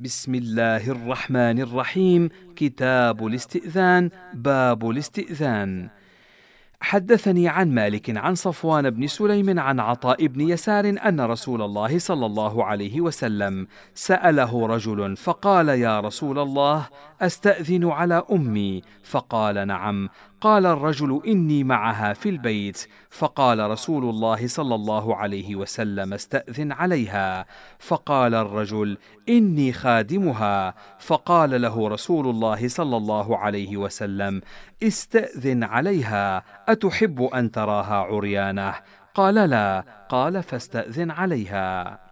بسم الله الرحمن الرحيم. كتاب الاستئذان باب الاستئذان. حدثني عن مالك عن صفوان بن سليم عن عطاء بن يسار أن رسول الله صلى الله عليه وسلم سأله رجل فقال يا رسول الله أستأذن على أمي. فقال نعم. قال الرجل إني معها في البيت فقال رسول الله صلى الله عليه وسلم استأذن عليها. فقال الرجل إني خادمها. فقال له رسول الله صلى الله عليه وسلم استأذن عليها أتحب أن تراها عريانة؟ قال لا. قال فاستأذن عليها.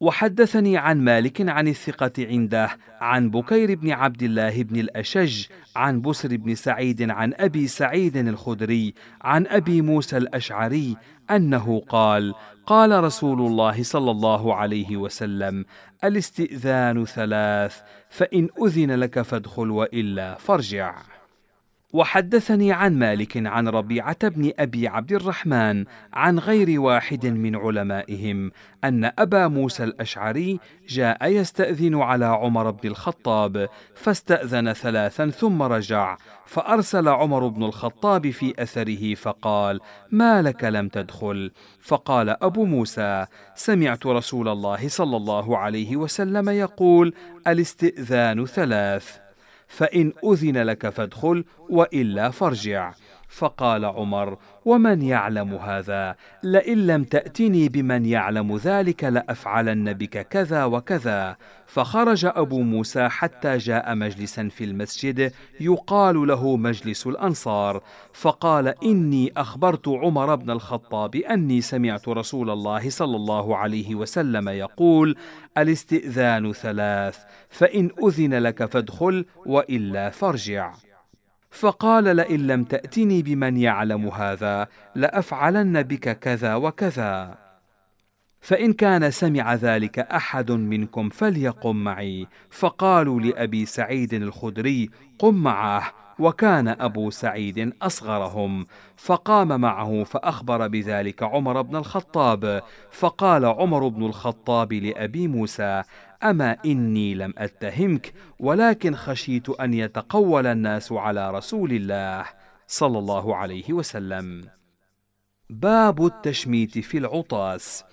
وحدثني عن مالك عن الثقة عنده عن بكير بن عبد الله بن الأشج عن بسر بن سعيد عن أبي سعيد الخدري عن أبي موسى الأشعري أنه قال قال رسول الله صلى الله عليه وسلم الاستئذان ثلاث فإن أذن لك فادخل وإلا فارجع. وحدثني عن مالك عن ربيعة بن أبي عبد الرحمن عن غير واحد من علمائهم أن أبا موسى الأشعري جاء يستأذن على عمر بن الخطاب فاستأذن ثلاثا ثم رجع فأرسل عمر بن الخطاب في أثره فقال ما لك لم تدخل؟ فقال أبو موسى سمعت رسول الله صلى الله عليه وسلم يقول الاستئذان ثلاث. فإن أذن لك فادخل وإلا فارجع. فقال عمر ومن يعلم هذا؟ لئن لم تأتني بمن يعلم ذلك لأفعلن بك كذا وكذا. فخرج أبو موسى حتى جاء مجلسا في المسجد يقال له مجلس الأنصار فقال إني أخبرت عمر بن الخطاب أني سمعت رسول الله صلى الله عليه وسلم يقول الاستئذان ثلاث فإن أذن لك فادخل وإلا فارجع. فقال لئن لم تأتني بمن يعلم هذا لأفعلن بك كذا وكذا. فإن كان سمع ذلك أحد منكم فليقم معي. فقالوا لأبي سعيد الخدري قم معه. وكان أبو سعيد أصغرهم. فقام معه فأخبر بذلك عمر بن الخطاب. فقال عمر بن الخطاب لأبي موسى أما إني لم أتهمك ولكن خشيت أن يتقول الناس على رسول الله صلى الله عليه وسلم. باب التشميت في العطاس.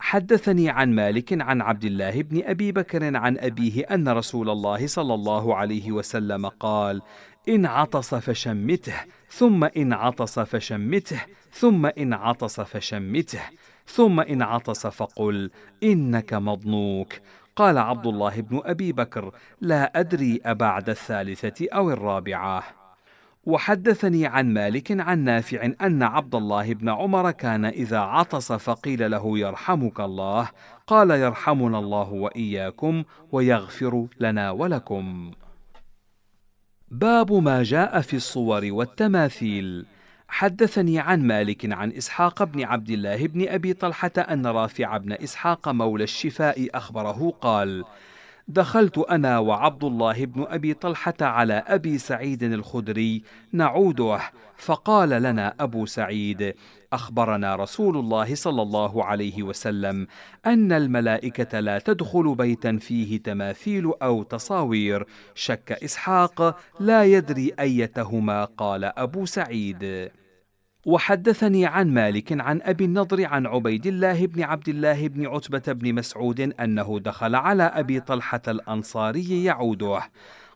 حدثني عن مالك عن عبد الله بن أبي بكر عن أبيه أن رسول الله صلى الله عليه وسلم قال إن عطس فشمته ثم إن عطس فشمته ثم إن عطس فشمته ثم إن عطس فقل إنك مضنوك قال عبد الله بن أبي بكر لا أدري أبعد الثالثة أو الرابعة. وحدثني عن مالك عن نافع أن عبد الله بن عمر كان إذا عطس فقيل له يرحمك الله. قال يرحمنا الله وإياكم ويغفر لنا ولكم. باب ما جاء في الصور والتماثيل. حدثني عن مالك عن إسحاق بن عبد الله بن أبي طلحة أن رافع بن إسحاق مولى الشفاء أخبره قال دخلت أنا وعبد الله بن أبي طلحة على أبي سعيد الخدري نعوده فقال لنا أبو سعيد أخبرنا رسول الله صلى الله عليه وسلم أن الملائكة لا تدخل بيتا فيه تماثيل أو تصاوير شك إسحاق لا يدري أيتهما قال أبو سعيد. وحدثني عن مالك عن أبي النضر عن عبيد الله بن عبد الله بن عتبة بن مسعود أنه دخل على أبي طلحة الأنصاري يعوده.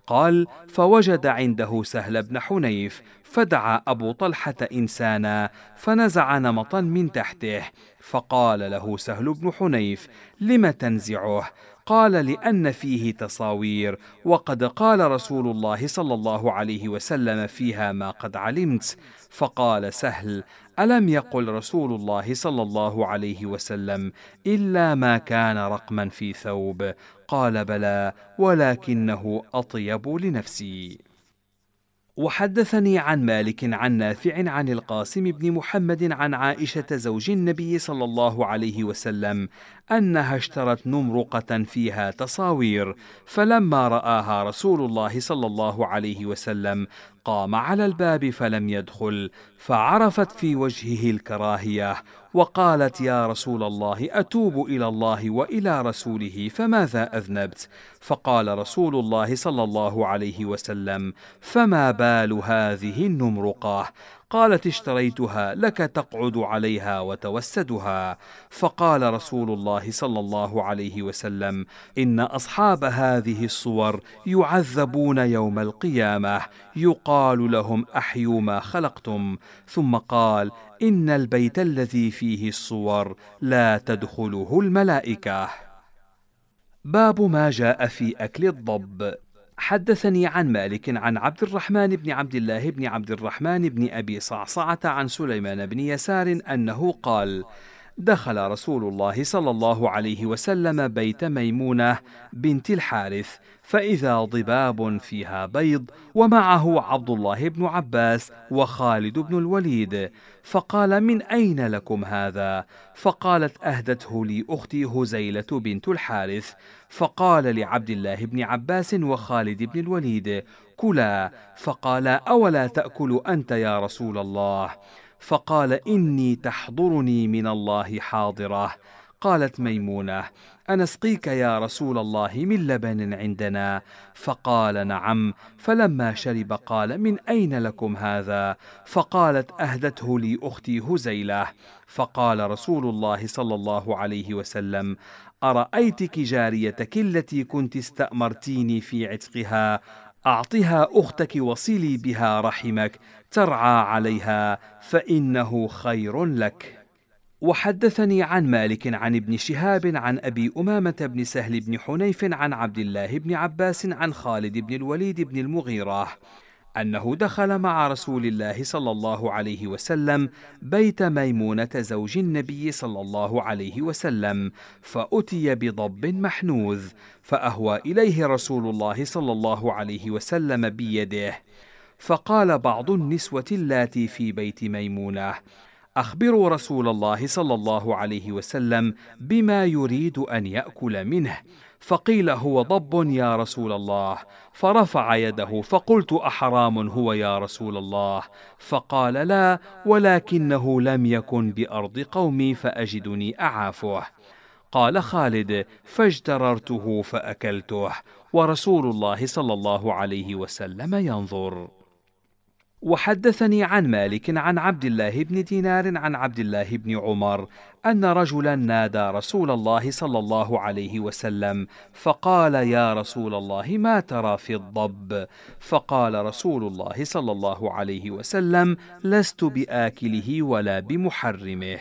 قال فوجد عنده سهل بن حنيف فدعا أبو طلحة إنسانا فنزع نمطا من تحته فقال له سهل بن حنيف لم تنزعه؟ قال لأن فيه تصاوير وقد قال رسول الله صلى الله عليه وسلم فيها ما قد علمت. فقال سهل ألم يقل رسول الله صلى الله عليه وسلم إلا ما كان رقما في ثوب؟ قال بلى ولكنه أطيب لنفسي. وحدثني عن مالك عن نافع عن القاسم بن محمد عن عائشة زوج النبي صلى الله عليه وسلم أنها اشترت نمرقة فيها تصاوير فلما رآها رسول الله صلى الله عليه وسلم قام على الباب فلم يدخل فعرفت في وجهه الكراهية وقالت يا رسول الله أتوب إلى الله وإلى رسوله فماذا أذنبت؟ فقال رسول الله صلى الله عليه وسلم فما بال هذه النمرقه قالت اشتريتها لك تقعد عليها وتوسدها. فقال رسول الله صلى الله عليه وسلم إن أصحاب هذه الصور يعذبون يوم القيامة يقال لهم أحيوا ما خلقتم. ثم قال إن البيت الذي فيه الصور لا تدخله الملائكة. باب ما جاء في أكل الضب. حدثني عن مالك عن عبد الرحمن بن عبد الله بن عبد الرحمن بن أبي صعصعة عن سليمان بن يسار أنه قال دخل رسول الله صلى الله عليه وسلم بيت ميمونة بنت الحارث فإذا ضباب فيها بيض ومعه عبد الله بن عباس وخالد بن الوليد. فقال من أين لكم هذا؟ فقالت أهدته لي أختي هزيلة بنت الحارث. فقال لعبد الله بن عباس وخالد بن الوليد كلا. فقال أولا تأكل أنت يا رسول الله؟ فقال إني تحضرني من الله حاضرة. قالت ميمونة أنسقيك يا رسول الله من لبن عندنا؟ فقال نعم. فلما شرب قال من أين لكم هذا؟ فقالت أهدته لي أختي هزيلة. فقال رسول الله صلى الله عليه وسلم أرأيتك جاريتك التي كنت استأمرتيني في عتقها؟ أعطها أختك وصلي بها رحمك ترعى عليها فإنه خير لك. وحدثني عن مالك عن ابن شهاب عن أبي أمامة بن سهل بن حنيف عن عبد الله بن عباس عن خالد بن الوليد بن المغيرة. أنه دخل مع رسول الله صلى الله عليه وسلم بيت ميمونة زوج النبي صلى الله عليه وسلم فأتي بضب محنوذ فأهوى إليه رسول الله صلى الله عليه وسلم بيده. فقال بعض النسوة اللاتي في بيت ميمونة أخبروا رسول الله صلى الله عليه وسلم بما يريد أن يأكل منه. فقيل هو ضب يا رسول الله. فرفع يده فقلت أحرام هو يا رسول الله. فقال لا ولكنه لم يكن بأرض قومي فأجدني أعافه. قال خالد فاجتررته فأكلته. ورسول الله صلى الله عليه وسلم ينظر. وحدثني عن مالك عن عبد الله بن دينار عن عبد الله بن عمر أن رجلا نادى رسول الله صلى الله عليه وسلم فقال يا رسول الله ما ترى في الضب؟ فقال رسول الله صلى الله عليه وسلم لست بآكله ولا بمحرمه.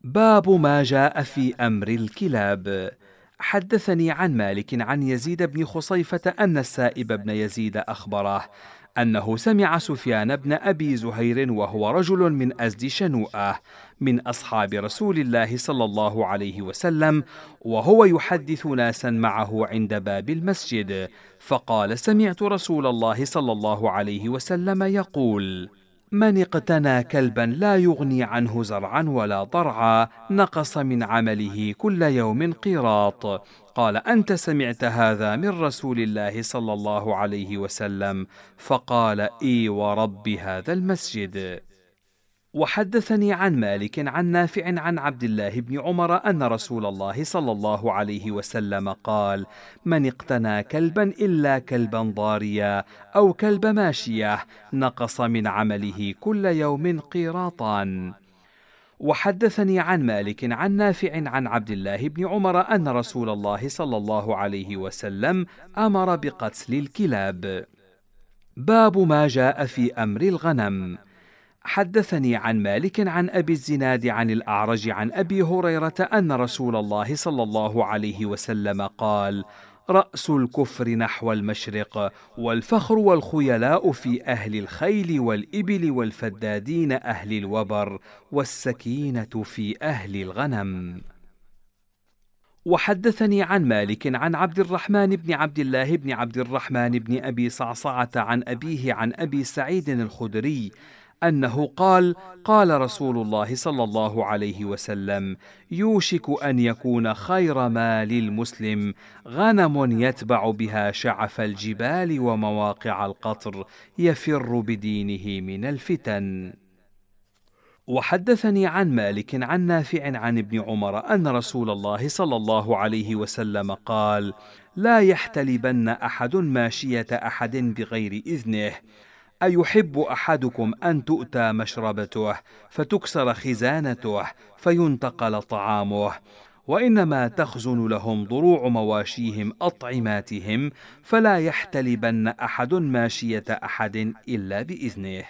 باب ما جاء في أمر الكلاب. حدثني عن مالك عن يزيد بن خصيفة أن السائب بن يزيد أخبره أنه سمع سفيان بن أبي زهير وهو رجل من أزد شنوءة من أصحاب رسول الله صلى الله عليه وسلم وهو يحدث ناسا معه عند باب المسجد فقال سمعت رسول الله صلى الله عليه وسلم يقول من اقتنى كلبا لا يغني عنه زرعا ولا ضرعا نقص من عمله كل يوم قيراط. قال أنت سمعت هذا من رسول الله صلى الله عليه وسلم. فقال إي ورب هذا المسجد. وحدثني عن مالك عن نافع عن عبد الله بن عمر أن رسول الله صلى الله عليه وسلم قال من اقتنى كلبا إلا كلبا ضاريا أو كلب ماشية نقص من عمله كل يوم قيراطان وحدثني عن مالك عن نافع عن عبد الله بن عمر أن رسول الله صلى الله عليه وسلم أمر بقتل الكلاب. باب ما جاء في أمر الغنم. حدثني عن مالك عن أبي الزناد عن الأعرج عن أبي هريرة أن رسول الله صلى الله عليه وسلم قال رأس الكفر نحو المشرق والفخر والخيلاء في أهل الخيل والإبل والفدادين أهل الوبر والسكينة في أهل الغنم. وحدثني عن مالك عن عبد الرحمن بن عبد الله بن عبد الرحمن بن أبي صعصعة عن أبيه عن أبي سعيد الخدري أنه قال قال رسول الله صلى الله عليه وسلم يوشك أن يكون خير ما للمسلم غنم يتبع بها شعف الجبال ومواقع القطر يفر بدينه من الفتن. وحدثني عن مالك عن نافع عن ابن عمر أن رسول الله صلى الله عليه وسلم قال لا يحتلبن أحد ماشية أحد بغير إذنه. أيحب أحدكم أن تؤتى مشربته فتكسر خزانته فينتقل طعامه وإنما تخزن لهم ضروع مواشيهم أطعماتهم فلا يحتلبن أحد ماشية أحد إلا بإذنه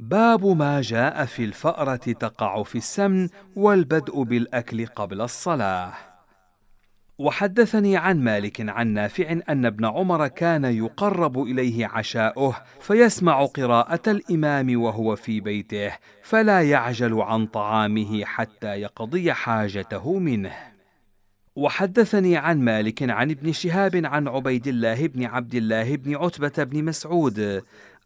باب ما جاء في الفأرة تقع في السمن والبدء بالأكل قبل الصلاة. وحدثني عن مالك عن نافع أن ابن عمر كان يقرب إليه عشاؤه فيسمع قراءة الإمام وهو في بيته فلا يعجل عن طعامه حتى يقضي حاجته منه. وحدثني عن مالك عن ابن شهاب عن عبيد الله بن عبد الله بن عتبة بن مسعود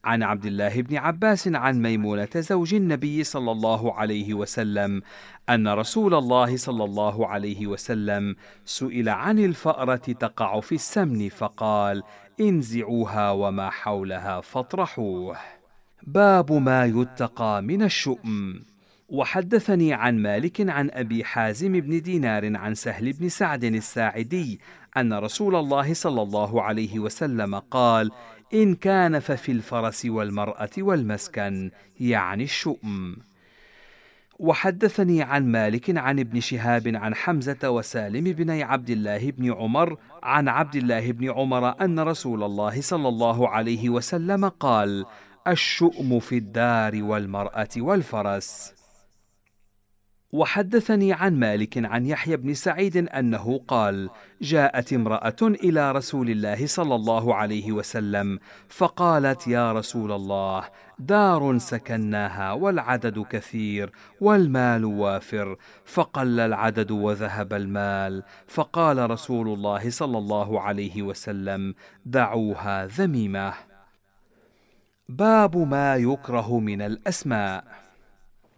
عن عبد الله بن عباس عن ميمونة زوج النبي صلى الله عليه وسلم أن رسول الله صلى الله عليه وسلم سئل عن الفأرة تقع في السمن فقال انزعوها وما حولها فاطرحوه. باب ما يتقى من الشؤم. وحدثني عن مالك عن أبي حازم بن دينار عن سهل بن سعد الساعدي أن رسول الله صلى الله عليه وسلم قال إن كان ففي الفرس والمرأة والمسكن يعني الشؤم وحدثني عن مالك عن ابن شهاب عن حمزة وسالم بن عبد الله بن عمر عن عبد الله بن عمر أن رسول الله صلى الله عليه وسلم قال: الشؤم في الدار والمرأة والفرس. وحدثني عن مالك عن يحيى بن سعيد أنه قال جاءت امرأة إلى رسول الله صلى الله عليه وسلم فقالت يا رسول الله دار سكناها والعدد كثير والمال وافر فقل العدد وذهب المال. فقال رسول الله صلى الله عليه وسلم دعوها ذميمة باب ما يكره من الأسماء.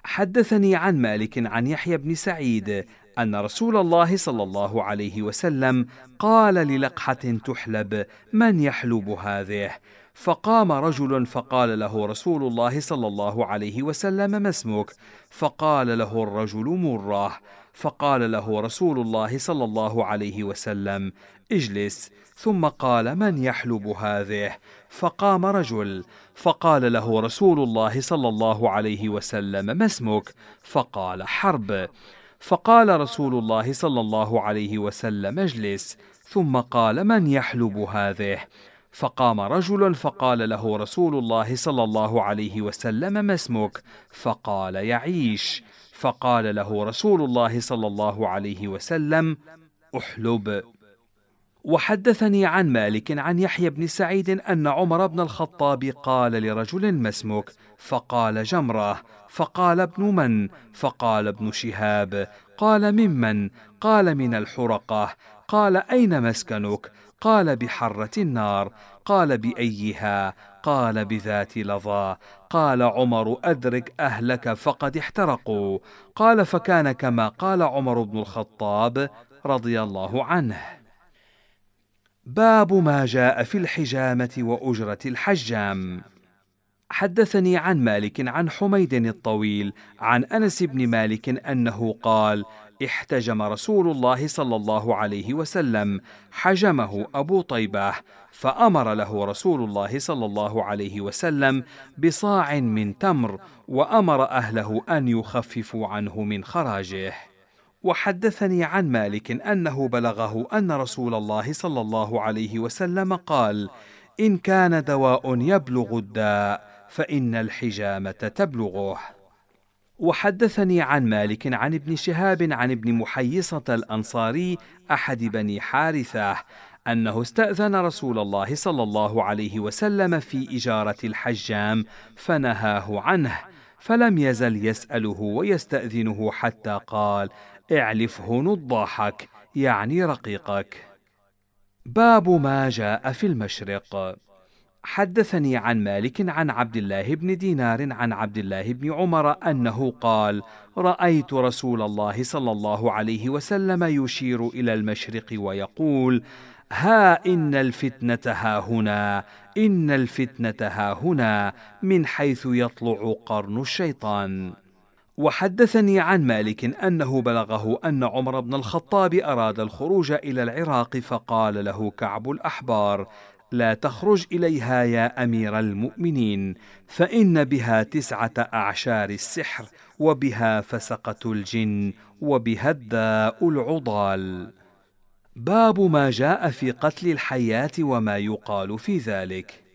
حدثني عن مالك عن يحيى بن سعيد أن رسول الله صلى الله عليه وسلم قال للقحة تحلب من يحلب هذه؟ فقام رجل فقال له رسول الله صلى الله عليه وسلم ما اسمك؟ فقال له الرجل مره فقال له رسول الله صلى الله عليه وسلم اجلس. ثم قال من يحلب هذه؟ فقام رجل فقال له رسول الله صلى الله عليه وسلم ما اسمك؟ فقال حرب. فقال رسول الله صلى الله عليه وسلم اجلس. ثم قال من يحلب هذه؟ فقام رجل فقال له رسول الله صلى الله عليه وسلم ما اسمك؟ فقال يعيش. فقال له رسول الله صلى الله عليه وسلم أحلب. وحدثني عن مالك عن يحيى بن سعيد أن عمر بن الخطاب قال لرجل ما اسمك فقال جمرة فقال ابن من فقال ابن شهاب قال ممن قال من الحرقة قال أين مسكنك؟ قال بحرة النار قال بأيها؟ قال بذات لظى قال عمر أدرك أهلك فقد احترقوا قال فكان كما قال عمر بن الخطاب رضي الله عنه. باب ما جاء في الحجامة وأجرة الحجام. حدثني عن مالك عن حميد الطويل عن أنس بن مالك أنه قال: احتجم رسول الله صلى الله عليه وسلم حجمه أبو طيبه فأمر له رسول الله صلى الله عليه وسلم بصاع من تمر وأمر أهله أن يخففوا عنه من خراجه وحدثني عن مالك أنه بلغه أن رسول الله صلى الله عليه وسلم قال إن كان دواء يبلغ الداء فإن الحجامة تبلغه. وحدثني عن مالك عن ابن شهاب عن ابن محيصة الأنصاري أحد بني حارثة أنه استأذن رسول الله صلى الله عليه وسلم في إجارة الحجام فنهاه عنه فلم يزل يسأله ويستأذنه حتى قال اعلفه نضاحك يعني رقيقك. باب ما جاء في المشرق. حدثني عن مالك عن عبد الله بن دينار عن عبد الله بن عمر أنه قال رأيت رسول الله صلى الله عليه وسلم يشير إلى المشرق ويقول ها إن الفتنة ها هنا إن الفتنة ها هنا من حيث يطلع قرن الشيطان. وحدثني عن مالك أنه بلغه أن عمر بن الخطاب أراد الخروج إلى العراق فقال له كعب الأحبار لا تخرج إليها يا أمير المؤمنين فإن بها تسعة أعشار السحر وبها فسقة الجن وبها الداء العضال. باب ما جاء في قتل الحيات وما يقال في ذلك.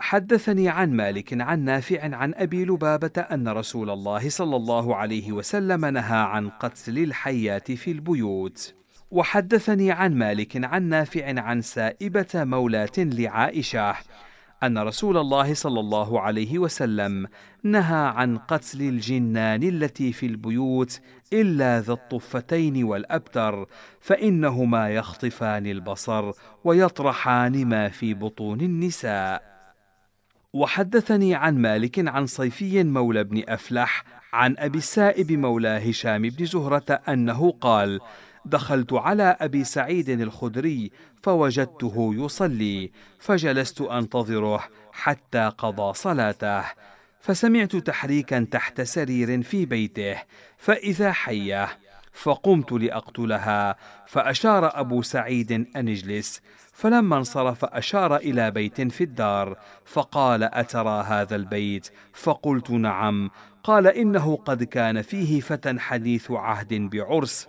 حدثني عن مالك عن نافع عن أبي لبابة أن رسول الله صلى الله عليه وسلم نهى عن قتل الحيات في البيوت. وحدثني عن مالك عن نافع عن سائبة مولاه لعائشة أن رسول الله صلى الله عليه وسلم نهى عن قتل الجنان التي في البيوت إلا ذا الطفتين والأبتر فإنهما يخطفان البصر ويطرحان ما في بطون النساء. وحدثني عن مالك عن صيفي مولى بن أفلح عن أبي السائب مولى هشام بن زهرة أنه قال دخلت على أبي سعيد الخدري فوجدته يصلي فجلست أنتظره حتى قضى صلاته فسمعت تحريكا تحت سرير في بيته فإذا حيه فقمت لأقتلها فأشار أبو سعيد أن اجلس فلما انصرف أشار إلى بيت في الدار فقال أترى هذا البيت؟ فقلت نعم. قال إنه قد كان فيه فتى حديث عهد بعرس.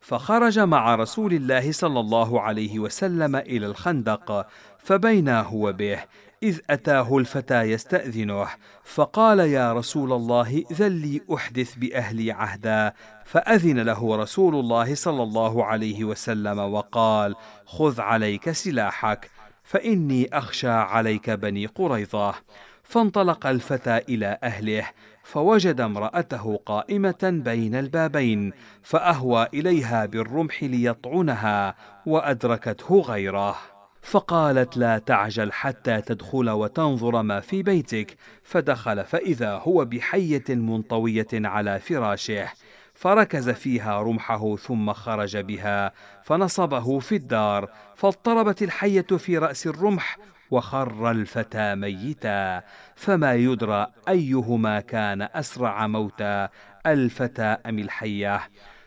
فخرج مع رسول الله صلى الله عليه وسلم إلى الخندق فبينا هو به إذ أتاه الفتى يستأذنه فقال يا رسول الله ذل لي أحدث بأهلي عهدا. فأذن له رسول الله صلى الله عليه وسلم وقال خذ عليك سلاحك فإني أخشى عليك بني قريظة. فانطلق الفتى إلى أهله فوجد امرأته قائمة بين البابين فأهوى إليها بالرمح ليطعنها وأدركته غيره. فقالت لا تعجل حتى تدخل وتنظر ما في بيتك. فدخل فإذا هو بحية منطوية على فراشه. فركز فيها رمحه ثم خرج بها. فنصبه في الدار. فاضطربت الحية في رأس الرمح وخر الفتى ميتا. فما يدرى أيهما كان أسرع موتا الفتى أم الحية.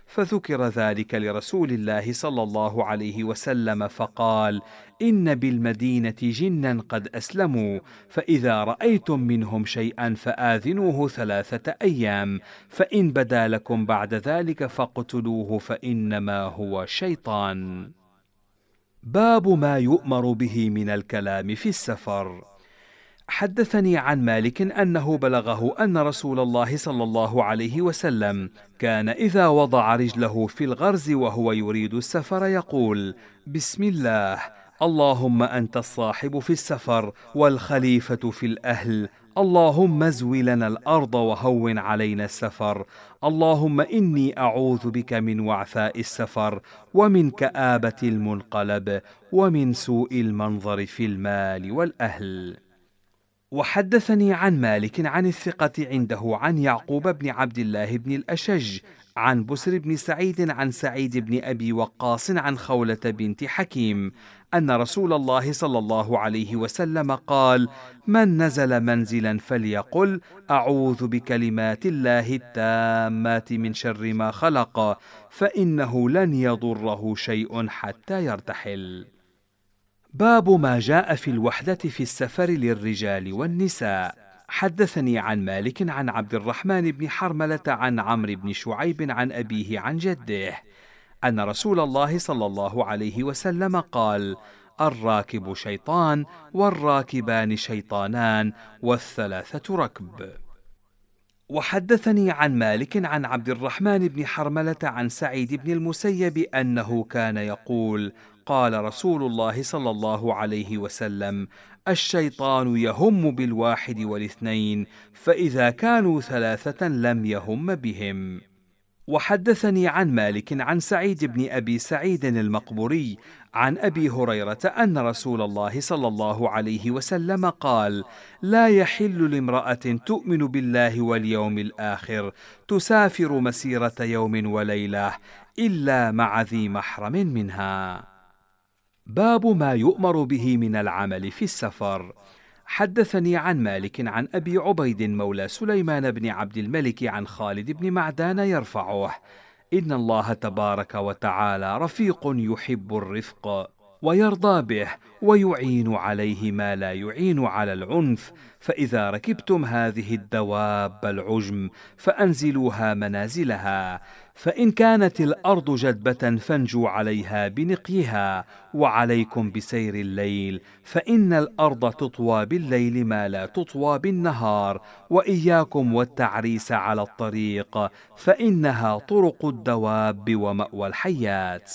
فذكر ذلك لرسول الله صلى الله عليه وسلم فقال إن بالمدينة جنا قد أسلموا فإذا رأيتم منهم شيئا فآذنوه ثلاثة أيام فإن بدا لكم بعد ذلك فاقتلوه فإنما هو شيطان. باب ما يؤمر به من الكلام في السفر. حدثني عن مالك أنه بلغه أن رسول الله صلى الله عليه وسلم كان إذا وضع رجله في الغرز وهو يريد السفر يقول بسم الله اللهم أنت الصاحب في السفر والخليفة في الأهل. اللهم ازو لنا الأرض وهون علينا السفر. اللهم إني أعوذ بك من وعثاء السفر ومن كابه المنقلب ومن سوء المنظر في المال والأهل. وحدثني عن مالك عن الثقة عنده عن يعقوب بن عبد الله بن الأشج عن بسر بن سعيد عن سعيد بن أبي وقاص عن خولة بنت حكيم أن رسول الله صلى الله عليه وسلم قال من نزل منزلا فليقل أعوذ بكلمات الله التامات من شر ما خلق فإنه لن يضره شيء حتى يرتحل. باب ما جاء في الوحدة في السفر للرجال والنساء. حدثني عن مالك عن عبد الرحمن بن حرملة عن عمرو بن شعيب عن أبيه عن جده أن رسول الله صلى الله عليه وسلم قال الراكب شيطان والراكبان شيطانان والثلاثة ركب. وحدثني عن مالك عن عبد الرحمن بن حرملة عن سعيد بن المسيب أنه كان يقول قال رسول الله صلى الله عليه وسلم الشيطان يهم بالواحد والاثنين فإذا كانوا ثلاثة لم يهم بهم. وحدثني عن مالك عن سعيد بن أبي سعيد المقبوري عن أبي هريرة أن رسول الله صلى الله عليه وسلم قال لا يحل لامرأة تؤمن بالله واليوم الآخر تسافر مسيرة يوم وليلة إلا مع ذي محرم منها. باب ما يؤمر به من العمل في السفر. حدثني عن مالك عن أبي عبيد مولى سليمان بن عبد الملك عن خالد بن معدان يرفعه. إن الله تبارك وتعالى رفيق يحب الرفق ويرضى به ويعين عليه ما لا يعين على العنف. فإذا ركبتم هذه الدواب العجم فأنزلوها منازلها. فإن كانت الأرض جدبه فانجوا عليها بنقيها وعليكم بسير الليل فإن الأرض تطوى بالليل ما لا تطوى بالنهار وإياكم والتعريس على الطريق فإنها طرق الدواب ومأوى الحيات.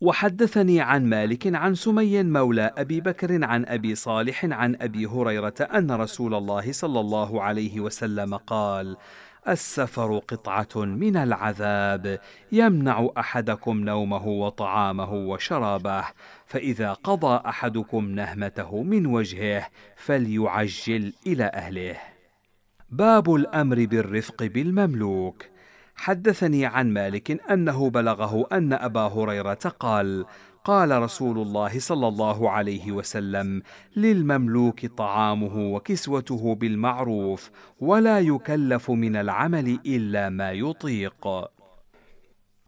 وحدثني عن مالك عن سمي مولى أبي بكر عن أبي صالح عن أبي هريرة أن رسول الله صلى الله عليه وسلم قال السفر قطعة من العذاب يمنع أحدكم نومه وطعامه وشرابه فإذا قضى أحدكم نهمته من وجهه فليعجل إلى أهله. باب الأمر بالرفق بالمملوك. حدثني عن مالك أنه بلغه أن أبا هريرة قال قال رسول الله صلى الله عليه وسلم للمملوك طعامه وكسوته بالمعروف ولا يكلف من العمل إلا ما يطيق.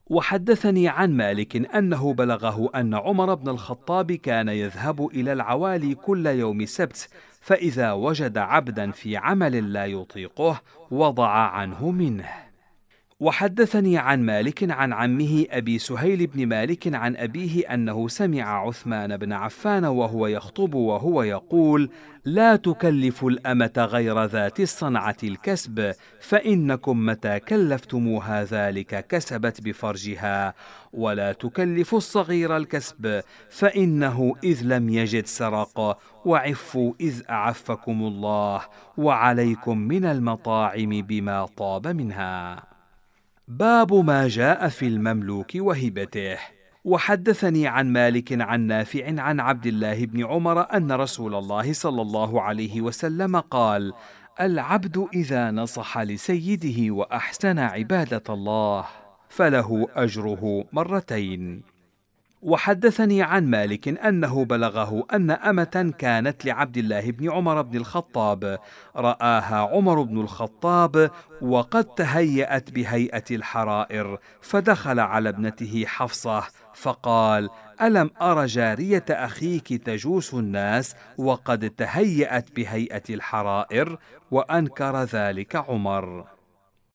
وحدثني عن مالك أنه بلغه أن عمر بن الخطاب كان يذهب إلى العوالي كل يوم سبت فإذا وجد عبدا في عمل لا يطيقه وضع عنه منه. وحدثني عن مالك عن عمه أبي سهيل بن مالك عن أبيه أنه سمع عثمان بن عفان وهو يخطب وهو يقول لا تكلف الأمة غير ذات الصنعة الكسب فإنكم متى كلفتموها ذلك كسبت بفرجها ولا تكلف الصغير الكسب فإنه إذ لم يجد سرق وعفوا إذ أعفكم الله وعليكم من المطاعم بما طاب منها. باب ما جاء في المملوك وهبته. وحدثني عن مالك عن نافع عن عبد الله بن عمر أن رسول الله صلى الله عليه وسلم قال العبد إذا نصح لسيده وأحسن عبادة الله فله أجره مرتين. وحدثني عن مالك أنه بلغه أن أمة كانت لعبد الله بن عمر بن الخطاب. رآها عمر بن الخطاب وقد تهيأت بهيئة الحرائر فدخل على ابنته حفصة فقال ألم أر جارية أخيك تجوس الناس وقد تهيأت بهيئة الحرائر؟ وأنكر ذلك عمر.